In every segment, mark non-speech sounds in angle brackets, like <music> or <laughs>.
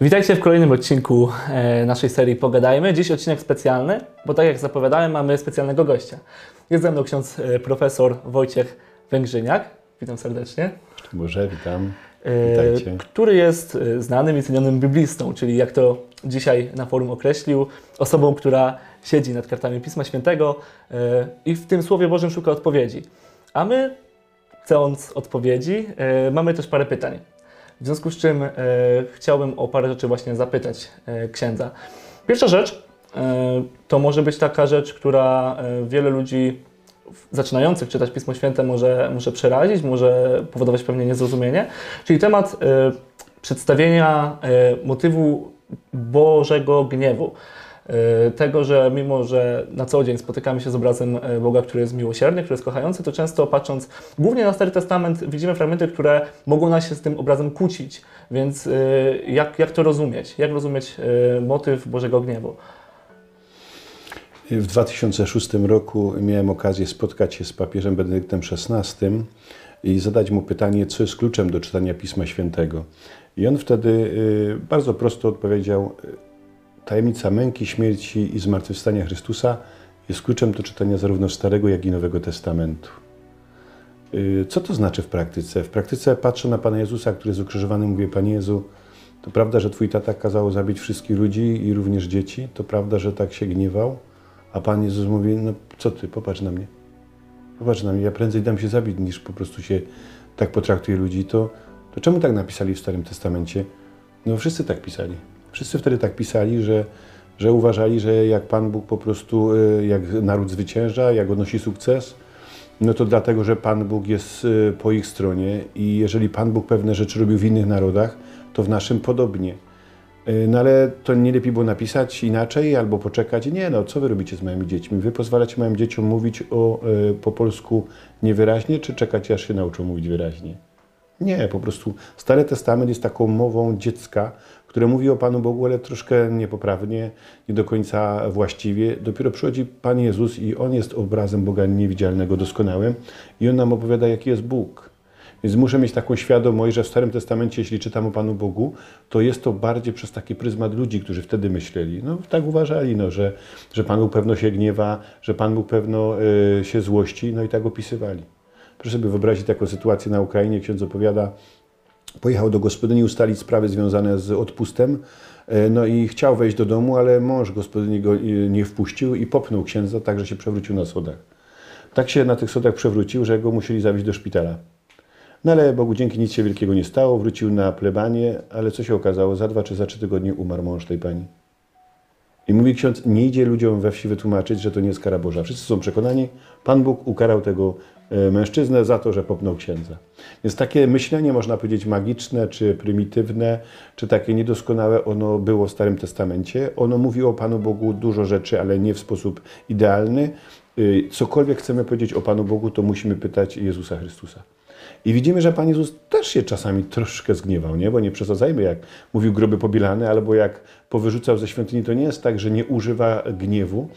Witajcie w kolejnym odcinku e, naszej serii Pogadajmy. Dziś odcinek specjalny, bo tak jak zapowiadałem, mamy specjalnego gościa. Jest ze mną ksiądz e, profesor Wojciech Węgrzyniak. Witam serdecznie. Boże, witam. E, Witajcie. Który jest znanym i cenionym biblistą, czyli jak to dzisiaj na forum określił, osobą, która siedzi nad kartami Pisma Świętego i w tym Słowie Bożym szuka odpowiedzi. A my, chcąc odpowiedzi, mamy też parę pytań. W związku z czym e, chciałbym o parę rzeczy właśnie zapytać e, księdza. Pierwsza rzecz e, to może być taka rzecz, która e, wiele ludzi zaczynających czytać Pismo Święte może, może przerazić, może powodować pewnie niezrozumienie, czyli temat e, przedstawienia e, motywu Bożego gniewu. E, Tego, że mimo, że na co dzień spotykamy się z obrazem e, Boga, który jest miłosierny, który jest kochający, to często patrząc głównie na Stary Testament widzimy fragmenty, które mogą nas się z tym obrazem kłócić. Więc e, jak, jak to rozumieć? Jak rozumieć motyw Bożego gniewu? W 2006 roku miałem okazję spotkać się z papieżem Benedyktem XVI i zadać mu pytanie, co jest kluczem do czytania Pisma Świętego. I on wtedy bardzo prosto odpowiedział: Tajemnica męki, śmierci i zmartwychwstania Chrystusa jest kluczem do czytania zarówno Starego, jak i Nowego Testamentu. Y, Co to znaczy w praktyce? W praktyce patrzę na Pana Jezusa, który jest ukrzyżowany, mówię: Panie Jezu, to prawda, że Twój tata kazał zabić wszystkich ludzi i również dzieci? To prawda, że tak się gniewał? A Pan Jezus mówi, no co ty, popatrz na mnie. Popatrz na mnie, ja prędzej dam się zabić, niż po prostu się tak potraktuje ludzi. To, to czemu tak napisali w Starym Testamencie? No wszyscy tak pisali. Wszyscy wtedy tak pisali, że, że uważali, że jak Pan Bóg po prostu, y, jak naród zwycięża, jak odnosi sukces, no to dlatego, że Pan Bóg jest y, po ich stronie i jeżeli Pan Bóg pewne rzeczy robił w innych narodach, to w naszym podobnie. Y, No ale to nie lepiej było napisać inaczej albo poczekać. Nie, no co wy robicie z moimi dziećmi? Wy pozwalacie moim dzieciom mówić o, po polsku niewyraźnie, czy czekać aż się nauczą mówić wyraźnie? Nie, po prostu Stary Testament jest taką mową dziecka, które mówi o Panu Bogu, ale troszkę niepoprawnie, nie do końca właściwie. Dopiero przychodzi Pan Jezus i On jest obrazem Boga niewidzialnego, doskonałym i On nam opowiada, jaki jest Bóg. Więc muszę mieć taką świadomość, że w Starym Testamencie, jeśli czytam o Panu Bogu, to jest to bardziej przez taki pryzmat ludzi, którzy wtedy myśleli. No tak uważali, no, że, że Pan Bóg pewno się gniewa, że Pan Bóg pewno y, się złości, no i tak opisywali. Proszę sobie wyobrazić taką sytuację na Ukrainie. Ksiądz opowiada, pojechał do gospodyni ustalić sprawy związane z odpustem. e, No i chciał wejść do domu, ale mąż gospodyni go e, nie wpuścił i popchnął księdza, tak że się przewrócił na schodach. Tak się na tych schodach przewrócił, że go musieli zawieźć do szpitala. No ale Bogu dzięki nic się wielkiego nie stało, wrócił na plebanie, ale co się okazało? Za dwa czy za trzy tygodnie umarł mąż tej pani. I mówi ksiądz, nie idzie ludziom we wsi wytłumaczyć, że to nie jest kara Boża. Wszyscy są przekonani, Pan Bóg ukarał tego e, mężczyznę za to, że popnął księdza. Więc takie myślenie, można powiedzieć, magiczne, czy prymitywne, czy takie niedoskonałe, ono było w Starym Testamencie. Ono mówi o Panu Bogu dużo rzeczy, ale nie w sposób idealny. Y, Cokolwiek chcemy powiedzieć o Panu Bogu, to musimy pytać Jezusa Chrystusa. I widzimy, że Pan Jezus też się czasami troszkę zgniewał, nie? Bo nie przesadzajmy, jak mówił groby pobielane, albo jak powyrzucał ze świątyni, to nie jest tak, że nie używa gniewu.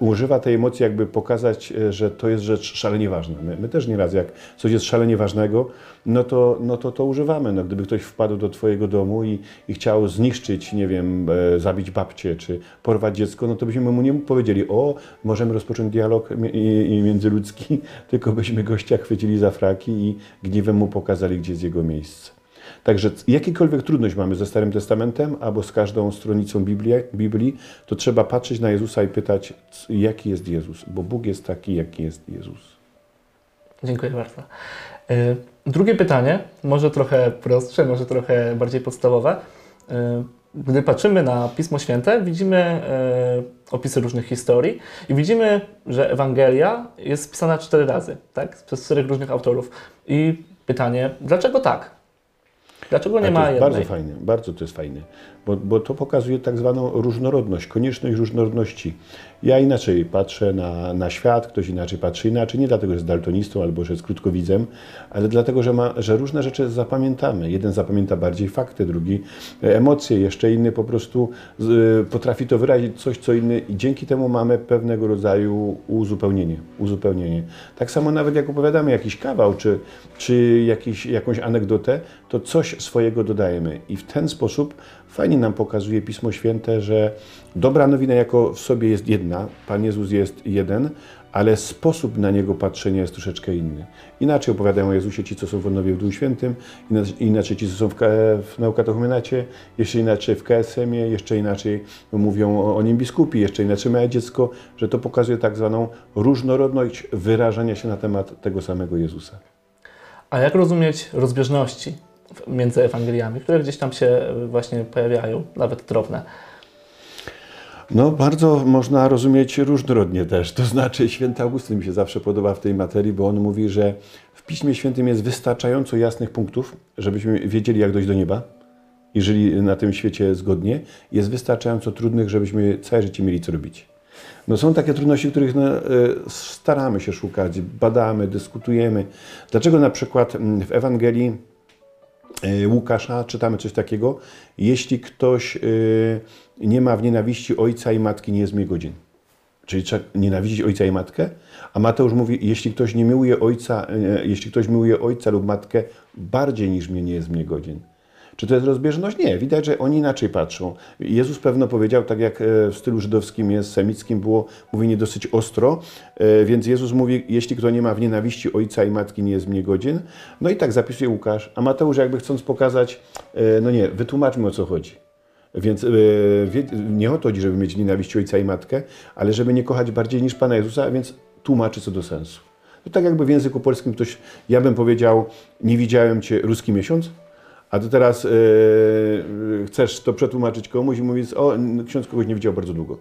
Używa tej emocji, jakby pokazać, e, że to jest rzecz szalenie ważna. My, my też nieraz, jak coś jest szalenie ważnego, no to, no to to używamy. No, gdyby ktoś wpadł do Twojego domu i, i chciał zniszczyć, nie wiem, e, zabić babcię, czy porwać dziecko, no to byśmy mu nie powiedzieli, o, możemy rozpocząć dialog i międzyludzki, <laughs> tylko byśmy gościa chwycili za fraki i gniewem mu pokazali, gdzie jest jego miejsce. Także jakikolwiek trudność mamy ze Starym Testamentem albo z każdą stronicą Biblii, Biblii, to trzeba patrzeć na Jezusa i pytać, jaki jest Jezus, bo Bóg jest taki, jaki jest Jezus. Dziękuję bardzo. E, Drugie pytanie, może trochę prostsze, może trochę bardziej podstawowe. E, Gdy patrzymy na Pismo Święte, widzimy e, opisy różnych historii i widzimy, że Ewangelia jest spisana cztery razy, tak? Przez czterech różnych autorów. I pytanie, dlaczego tak? Dlaczego nie ma jednej? bardzo fajne, bardzo to jest fajne, bo, bo to pokazuje tak zwaną różnorodność, konieczność różnorodności. Ja inaczej patrzę na, na świat, ktoś inaczej patrzy inaczej, nie dlatego, że jest daltonistą albo że jest krótkowidzem, ale dlatego, że, ma, że różne rzeczy zapamiętamy. Jeden zapamięta bardziej fakty, drugi emocje, jeszcze inny po prostu z, potrafi to wyrazić coś, co inny i dzięki temu mamy pewnego rodzaju uzupełnienie. uzupełnienie. Tak samo nawet jak opowiadamy jakiś kawał, czy, czy jakiś, jakąś anegdotę, to coś swojego dodajemy. I w ten sposób fajnie nam pokazuje Pismo Święte, że dobra nowina jako w sobie jest jedna, Pan Jezus jest jeden, ale sposób na Niego patrzenia jest troszeczkę inny. Inaczej opowiadają o Jezusie ci, co są w odnowie w Duchu Świętym, inaczej, ci, co są w, w Naukatechumenacie, jeszcze inaczej w KSM-ie, jeszcze inaczej mówią o, o nim biskupi, jeszcze inaczej małe dziecko, że to pokazuje tak zwaną różnorodność wyrażania się na temat tego samego Jezusa. A jak rozumieć rozbieżności między Ewangeliami, które gdzieś tam się e, właśnie pojawiają, nawet drobne? No, bardzo można rozumieć różnorodnie też. To znaczy, święty Augustyn mi się zawsze podoba w tej materii, bo on mówi, że w Piśmie Świętym jest wystarczająco jasnych punktów, żebyśmy wiedzieli, jak dojść do nieba i żyli na tym świecie zgodnie. Jest wystarczająco trudnych, żebyśmy całe życie mieli co robić. No, są takie trudności, których no, e, staramy się szukać, badamy, dyskutujemy. Dlaczego na przykład mm, w Ewangelii Łukasza czytamy coś takiego, jeśli ktoś e, nie ma w nienawiści ojca i matki, nie jest mi godzin. Czyli trzeba nienawidzić ojca i matkę, a Mateusz mówi, jeśli ktoś nie miłuje ojca, e, jeśli ktoś miłuje ojca lub matkę bardziej niż mnie, nie jest mnie godzin. Czy to jest rozbieżność? Nie. Widać, że oni inaczej patrzą. Jezus pewno powiedział, tak jak e, w stylu żydowskim jest, semickim było mówienie dosyć ostro, e, więc Jezus mówi, jeśli kto nie ma w nienawiści ojca i matki, nie jest mnie godzin. No i tak zapisuje Łukasz, a Mateusz jakby chcąc pokazać, e, no nie, wytłumaczmy o co chodzi. Więc nie o to chodzi, żeby mieć nienawiść ojca i matkę, ale żeby nie kochać bardziej niż Pana Jezusa, więc tłumaczy co do sensu. To tak jakby w języku polskim ktoś, ja bym powiedział, nie widziałem Cię ruski miesiąc, a ty teraz e, chcesz to przetłumaczyć komuś i mówisz, o, ksiądz kogoś nie widział bardzo długo.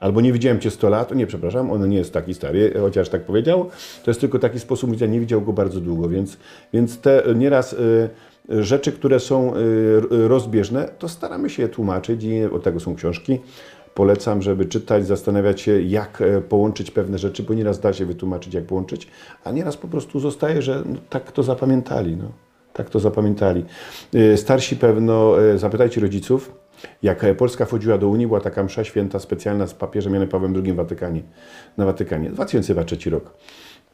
Albo nie widziałem Cię 100 lat, nie, przepraszam, on nie jest taki stary, chociaż tak powiedział. To jest tylko taki sposób mówienia, nie widział go bardzo długo, więc, więc te nieraz e, rzeczy, które są r- rozbieżne, to staramy się je tłumaczyć i od tego są książki. Polecam, żeby czytać, zastanawiać się, jak e, połączyć pewne rzeczy, bo nieraz da się wytłumaczyć, jak połączyć, a nieraz po prostu zostaje, że no, tak to zapamiętali. No. Tak to zapamiętali. E, Starsi pewno, e, zapytajcie rodziców, jak e, Polska wchodziła do Unii, była taka msza święta specjalna z papieżem Janem Pawłem II w Watykanie, na Watykanie, 2003 rok.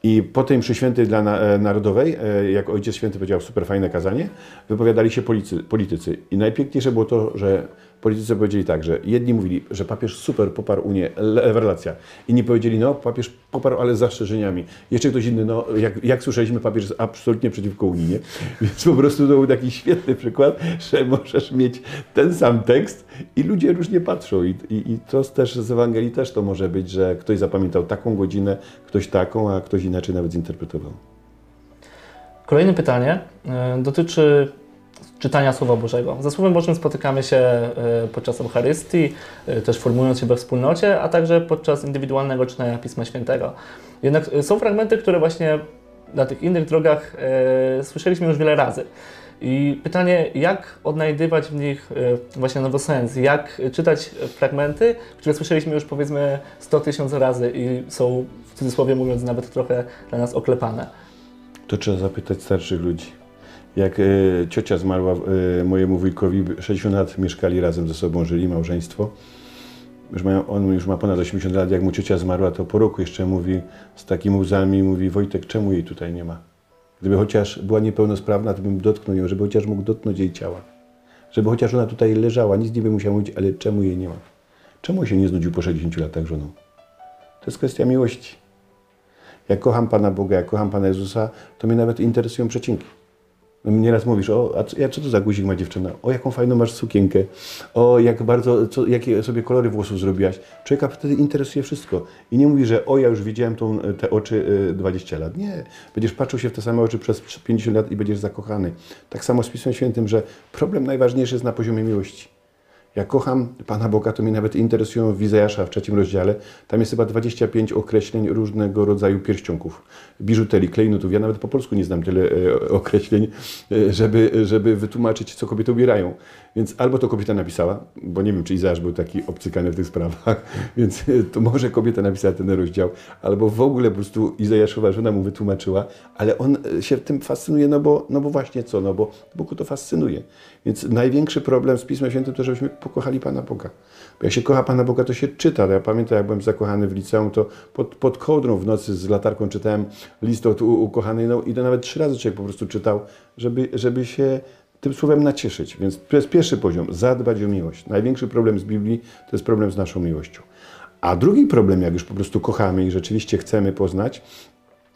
I po tej mszy świętej dla e, narodowej, e, jak Ojciec Święty powiedział super fajne kazanie, wypowiadali się policy, politycy. I najpiękniejsze było to, że politycy powiedzieli tak, że jedni mówili, że papież super poparł Unię, rewelacja. Inni powiedzieli, no papież poparł, ale z zastrzeżeniami. Jeszcze ktoś inny, no jak, jak słyszeliśmy, papież jest absolutnie przeciwko Unii, nie? <laughs> Więc po prostu to był taki świetny przykład, że możesz mieć ten sam tekst i ludzie różnie patrzą. I, i, i to też z Ewangelii też to może być, że ktoś zapamiętał taką godzinę, ktoś taką, a ktoś inaczej nawet zinterpretował. Kolejne pytanie e, dotyczy czytania Słowa Bożego. Ze Słowem Bożym spotykamy się e, podczas Eucharystii, e, też formując się we wspólnocie, a także podczas indywidualnego czytania Pisma Świętego. Jednak e, są fragmenty, które właśnie na tych innych drogach słyszeliśmy już wiele razy. I pytanie, jak odnajdywać w nich właśnie nowy sens? Jak czytać fragmenty, które słyszeliśmy już powiedzmy 100 tysięcy razy i są w cudzysłowie mówiąc nawet trochę dla nas oklepane? To trzeba zapytać starszych ludzi. Jak e, ciocia zmarła e, mojemu wujkowi, 60 lat mieszkali razem ze sobą, żyli małżeństwo. Już mają, on już ma ponad 80 lat, jak mu ciocia zmarła, to po roku jeszcze mówi z takimi łzami, mówi Wojtek, czemu jej tutaj nie ma? Gdyby chociaż była niepełnosprawna, to bym dotknął ją, żeby chociaż mógł dotknąć jej ciała. Żeby chociaż ona tutaj leżała, nic nie by musiał mówić, ale czemu jej nie ma? Czemu się nie znudził po 60 latach żoną? To jest kwestia miłości. Jak kocham Pana Boga, jak kocham Pana Jezusa, to mnie nawet interesują przecinki. Nieraz mówisz, o, a co, to za guzik ma dziewczyna? O, jaką fajną masz sukienkę. O, jak bardzo, co, jakie sobie kolory włosów zrobiłaś. Człowieka wtedy interesuje wszystko. I nie mówi, że o, ja już widziałem tą, te oczy y, 20 lat. Nie. Będziesz patrzył się w te same oczy przez 50 lat i będziesz zakochany. Tak samo z Pismem Świętym, że problem najważniejszy jest na poziomie miłości. Ja kocham Pana Boga, to mnie nawet interesują w Izajasza w trzecim rozdziale. Tam jest chyba 25 określeń różnego rodzaju pierścionków, biżuterii, klejnotów. Ja nawet po polsku nie znam tyle e, określeń, e, żeby, żeby wytłumaczyć, co kobiety ubierają. Więc albo to kobieta napisała, bo nie wiem, czy Izajasz był taki obcykany w tych sprawach, <laughs> więc y, to może kobieta napisała ten rozdział, albo w ogóle po prostu Izajaszowa żona mu wytłumaczyła, ale on się tym fascynuje, no bo, no bo właśnie co, no bo Bogu to fascynuje. Więc największy problem z Pismem Świętym to, żebyśmy pokochali Pana Boga. Bo jak się kocha Pana Boga, to się czyta. Ja pamiętam, jak byłem zakochany w liceum, to pod, pod kołdrą w nocy z latarką czytałem list od ukochanej, no i to nawet trzy razy człowiek po prostu czytał, żeby, żeby się tym słowem nacieszyć. Więc to jest pierwszy poziom, zadbać o miłość. Największy problem z Biblii to jest problem z naszą miłością. A drugi problem, jak już po prostu kochamy i rzeczywiście chcemy poznać,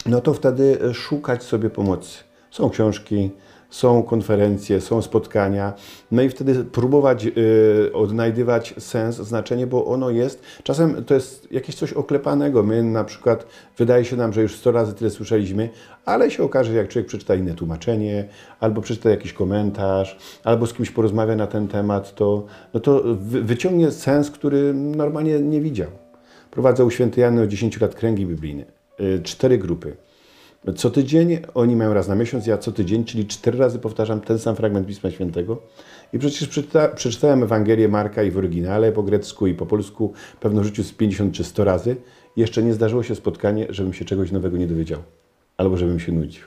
no to wtedy szukać sobie pomocy. Są książki, są konferencje, są spotkania, no i wtedy próbować y, odnajdywać sens, znaczenie, bo ono jest, czasem to jest jakieś coś oklepanego. My na przykład, wydaje się nam, że już 100 razy tyle słyszeliśmy, ale się okaże, że jak człowiek przeczyta inne tłumaczenie, albo przeczyta jakiś komentarz, albo z kimś porozmawia na ten temat, to, no to wy, wyciągnie sens, który normalnie nie widział. Prowadzę u świętej Janny od 10 lat kręgi biblijne. Y, Cztery grupy. Co tydzień, oni mają raz na miesiąc, ja co tydzień, czyli cztery razy powtarzam ten sam fragment Pisma Świętego. I przecież przeczyta, przeczytałem Ewangelię Marka i w oryginale, po grecku i po polsku, pewno w życiu z 50 czy 100 razy. Jeszcze nie zdarzyło się spotkanie, żebym się czegoś nowego nie dowiedział. Albo żebym się nudził.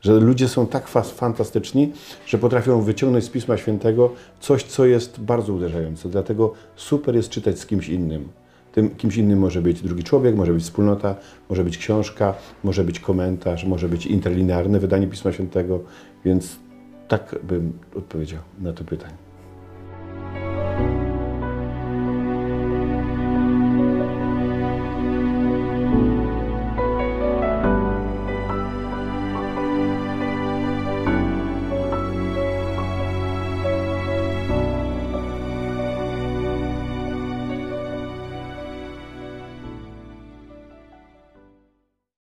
Że ludzie są tak fantastyczni, że potrafią wyciągnąć z Pisma Świętego coś, co jest bardzo uderzające. Dlatego super jest czytać z kimś innym. Tym kimś innym może być drugi człowiek, może być wspólnota, może być książka, może być komentarz, może być interlinearne wydanie Pisma Świętego, więc tak bym odpowiedział na to pytanie.